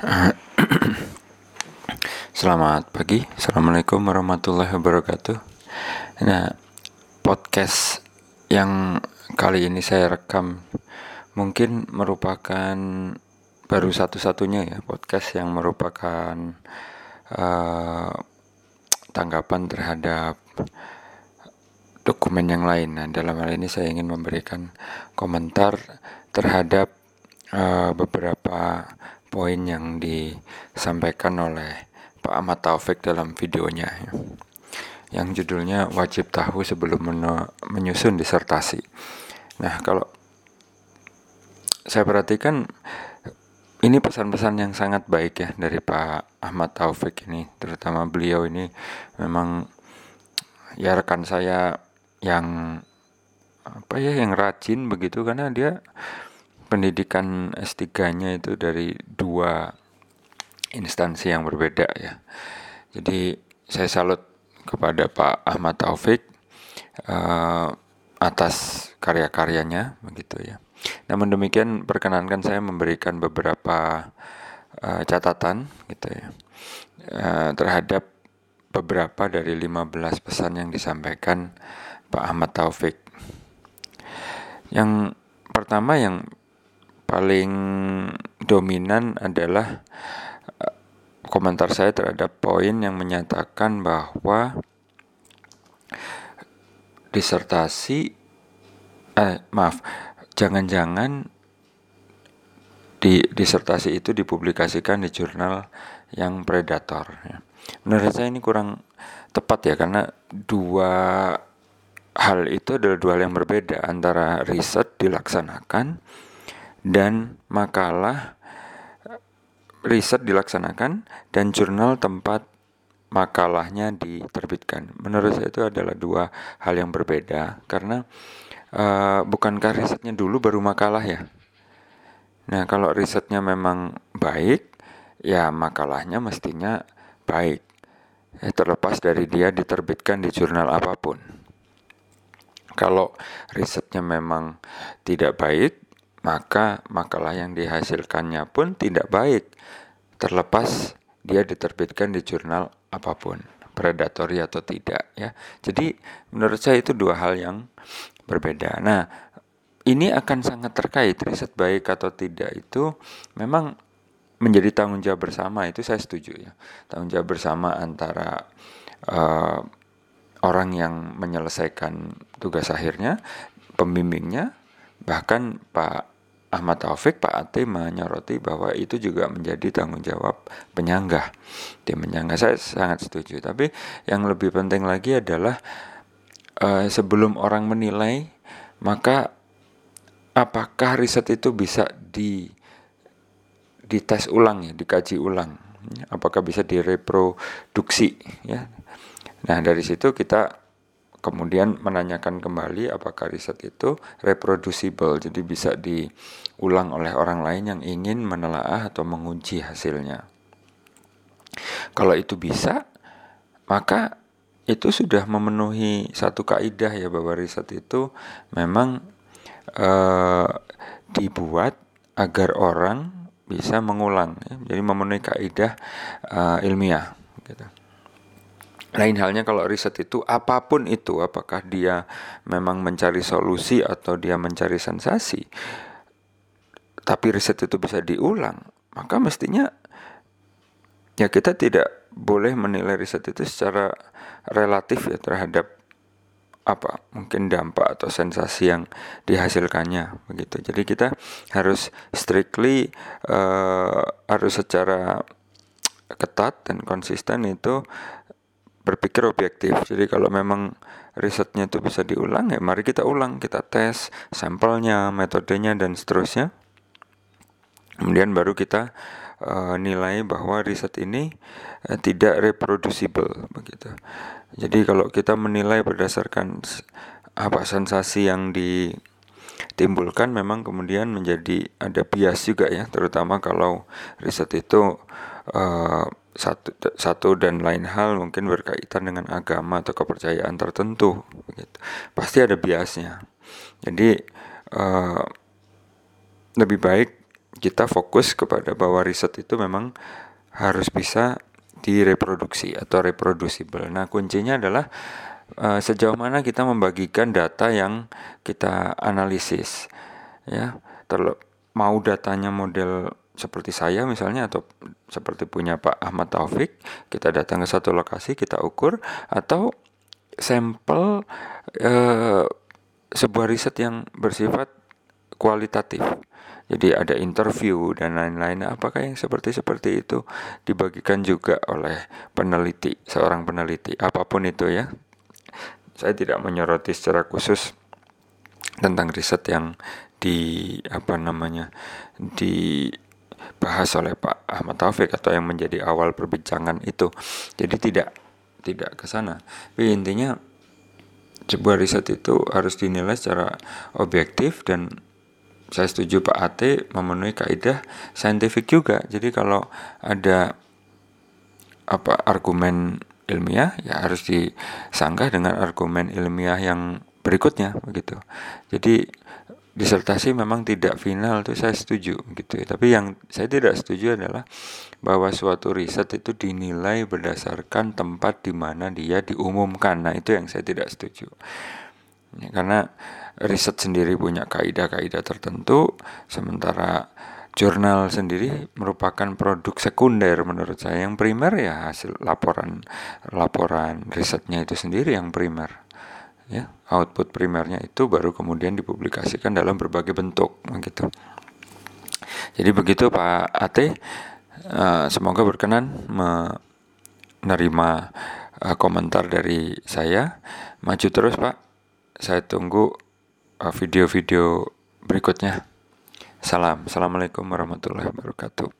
Selamat pagi, Assalamualaikum warahmatullahi wabarakatuh. Nah, podcast yang kali ini saya rekam Mungkin merupakan baru satu-satunya ya Podcast yang merupakan uh, tanggapan terhadap dokumen yang lain. Nah, dalam hal ini saya ingin memberikan komentar terhadap uh, beberapa poin yang disampaikan oleh Pak Ahmad Taufik dalam videonya ya. yang judulnya wajib tahu sebelum menyusun disertasi. Nah, kalau saya perhatikan ini pesan-pesan yang sangat baik ya dari Pak Ahmad Taufik ini, terutama beliau ini memang ya rekan saya yang apa ya yang rajin begitu karena dia pendidikan S3-nya itu dari dua instansi yang berbeda ya. Jadi saya salut kepada Pak Ahmad Taufik uh, atas karya-karyanya begitu ya. Namun demikian perkenankan saya memberikan beberapa uh, catatan gitu ya uh, terhadap beberapa dari 15 pesan yang disampaikan Pak Ahmad Taufik. Yang pertama yang paling dominan adalah eh, komentar saya terhadap poin yang menyatakan bahwa disertasi eh maaf jangan-jangan di disertasi itu dipublikasikan di jurnal yang predator ya. menurut saya ini kurang tepat ya karena dua hal itu adalah dua hal yang berbeda antara riset dilaksanakan dan makalah riset dilaksanakan dan jurnal tempat makalahnya diterbitkan. Menurut saya itu adalah dua hal yang berbeda karena uh, bukankah risetnya dulu baru makalah ya? Nah, kalau risetnya memang baik, ya makalahnya mestinya baik. Ya, terlepas dari dia diterbitkan di jurnal apa pun. Kalau risetnya memang tidak baik, maka makalah yang dihasilkannya pun tidak baik. Terlepas dia diterbitkan di jurnal apa pun predatori atau tidak ya. Jadi menurut saya itu dua hal yang berbeda. Nah ini akan sangat terkait riset baik atau tidak itu memang menjadi tanggung jawab bersama itu saya setuju ya. Tanggung jawab bersama antara uh, orang yang menyelesaikan tugas akhirnya pembimbingnya bahkan Pak Ahmad Taufik, Pak Ate menyoroti bahwa itu juga menjadi tanggung jawab penyanggah. Tim menyanggah saya sangat setuju. Tapi yang lebih penting lagi adalah uh, sebelum orang menilai, maka apakah riset itu bisa di dites ulang ya, dikaji ulang. Apakah bisa direproduksi ya. Nah, dari situ kita kemudian menanyakan kembali apakah riset itu reproducible, jadi bisa diulang oleh orang lain yang ingin menelaah atau menguji hasilnya. Kalau itu bisa, maka itu sudah memenuhi satu kaidah ya bahwa riset itu memang uh, dibuat agar orang bisa mengulang, ya. jadi memenuhi kaidah uh, ilmiah. Gitu. Lain halnya kalau riset itu apa pun itu, apakah dia memang mencari solusi atau dia mencari sensasi, tapi riset itu bisa diulang, maka mestinya ya kita tidak boleh menilai riset itu secara relatif ya terhadap apa mungkin dampak atau sensasi yang dihasilkannya begitu. Jadi kita harus strictly uh, harus secara ketat dan konsisten itu berpikir objektif. Jadi kalau memang risetnya itu bisa diulang ya mari kita ulang, kita tes sampelnya, metodenya dan seterusnya. Kemudian baru kita uh, nilai bahwa riset ini uh, tidak reproducible begitu. Jadi kalau kita menilai berdasarkan apa sensasi yang ditimbulkan memang kemudian menjadi ada bias juga ya, terutama kalau riset itu uh, satu satu dan lain hal mungkin berkaitan dengan agama atau kepercayaan tertentu begitu pasti ada biasnya jadi uh, lebih baik kita fokus kepada bahwa riset itu memang harus bisa direproduksi atau reproducible. Nah, kuncinya adalah uh, sejauh mana kita membagikan data yang kita analisis. Ya, terlalu mau datanya model seperti saya misalnya atau seperti punya Pak Ahmad Taufik, kita datang ke satu lokasi, kita ukur atau sampel uh, sebuah riset yang bersifat kualitatif. Jadi ada interview dan lain-lain. Apakah yang seperti seperti itu dibagikan juga oleh peneliti, seorang peneliti, apa pun itu ya. Saya tidak menyoroti secara khusus tentang riset yang di apa namanya dibahas oleh Pak Ahmad Taufik atau yang menjadi awal perbincangan itu. Jadi tidak tidak ke sana. Tapi intinya sebuah riset itu harus dinilai secara objektif dan saya setuju Pak Ate memenuhi kaidah saintifik juga. Jadi kalau ada apa argumen ilmiah ya harus disanggah dengan argumen ilmiah yang berikutnya begitu. Jadi disertasi memang tidak final itu saya setuju gitu ya. Tapi yang saya tidak setuju adalah bahwa suatu riset itu dinilai berdasarkan tempat di mana dia diumumkan. Nah, itu yang saya tidak setuju. Ya, karena riset sendiri punya kaidah-kaidah tertentu, sementara jurnal sendiri merupakan produk sekunder menurut saya. Yang primer ya hasil laporan laporan risetnya itu sendiri yang primer. Ya, output primernya itu baru kemudian dipublikasikan dalam berbagai bentuk begitu. Jadi begitu Pak Ate, uh, semoga berkenan menerima uh, komentar dari saya. Maju terus Pak, saya tunggu Uh, video-video berikutnya. Salam. Assalamualaikum warahmatullahi wabarakatuh.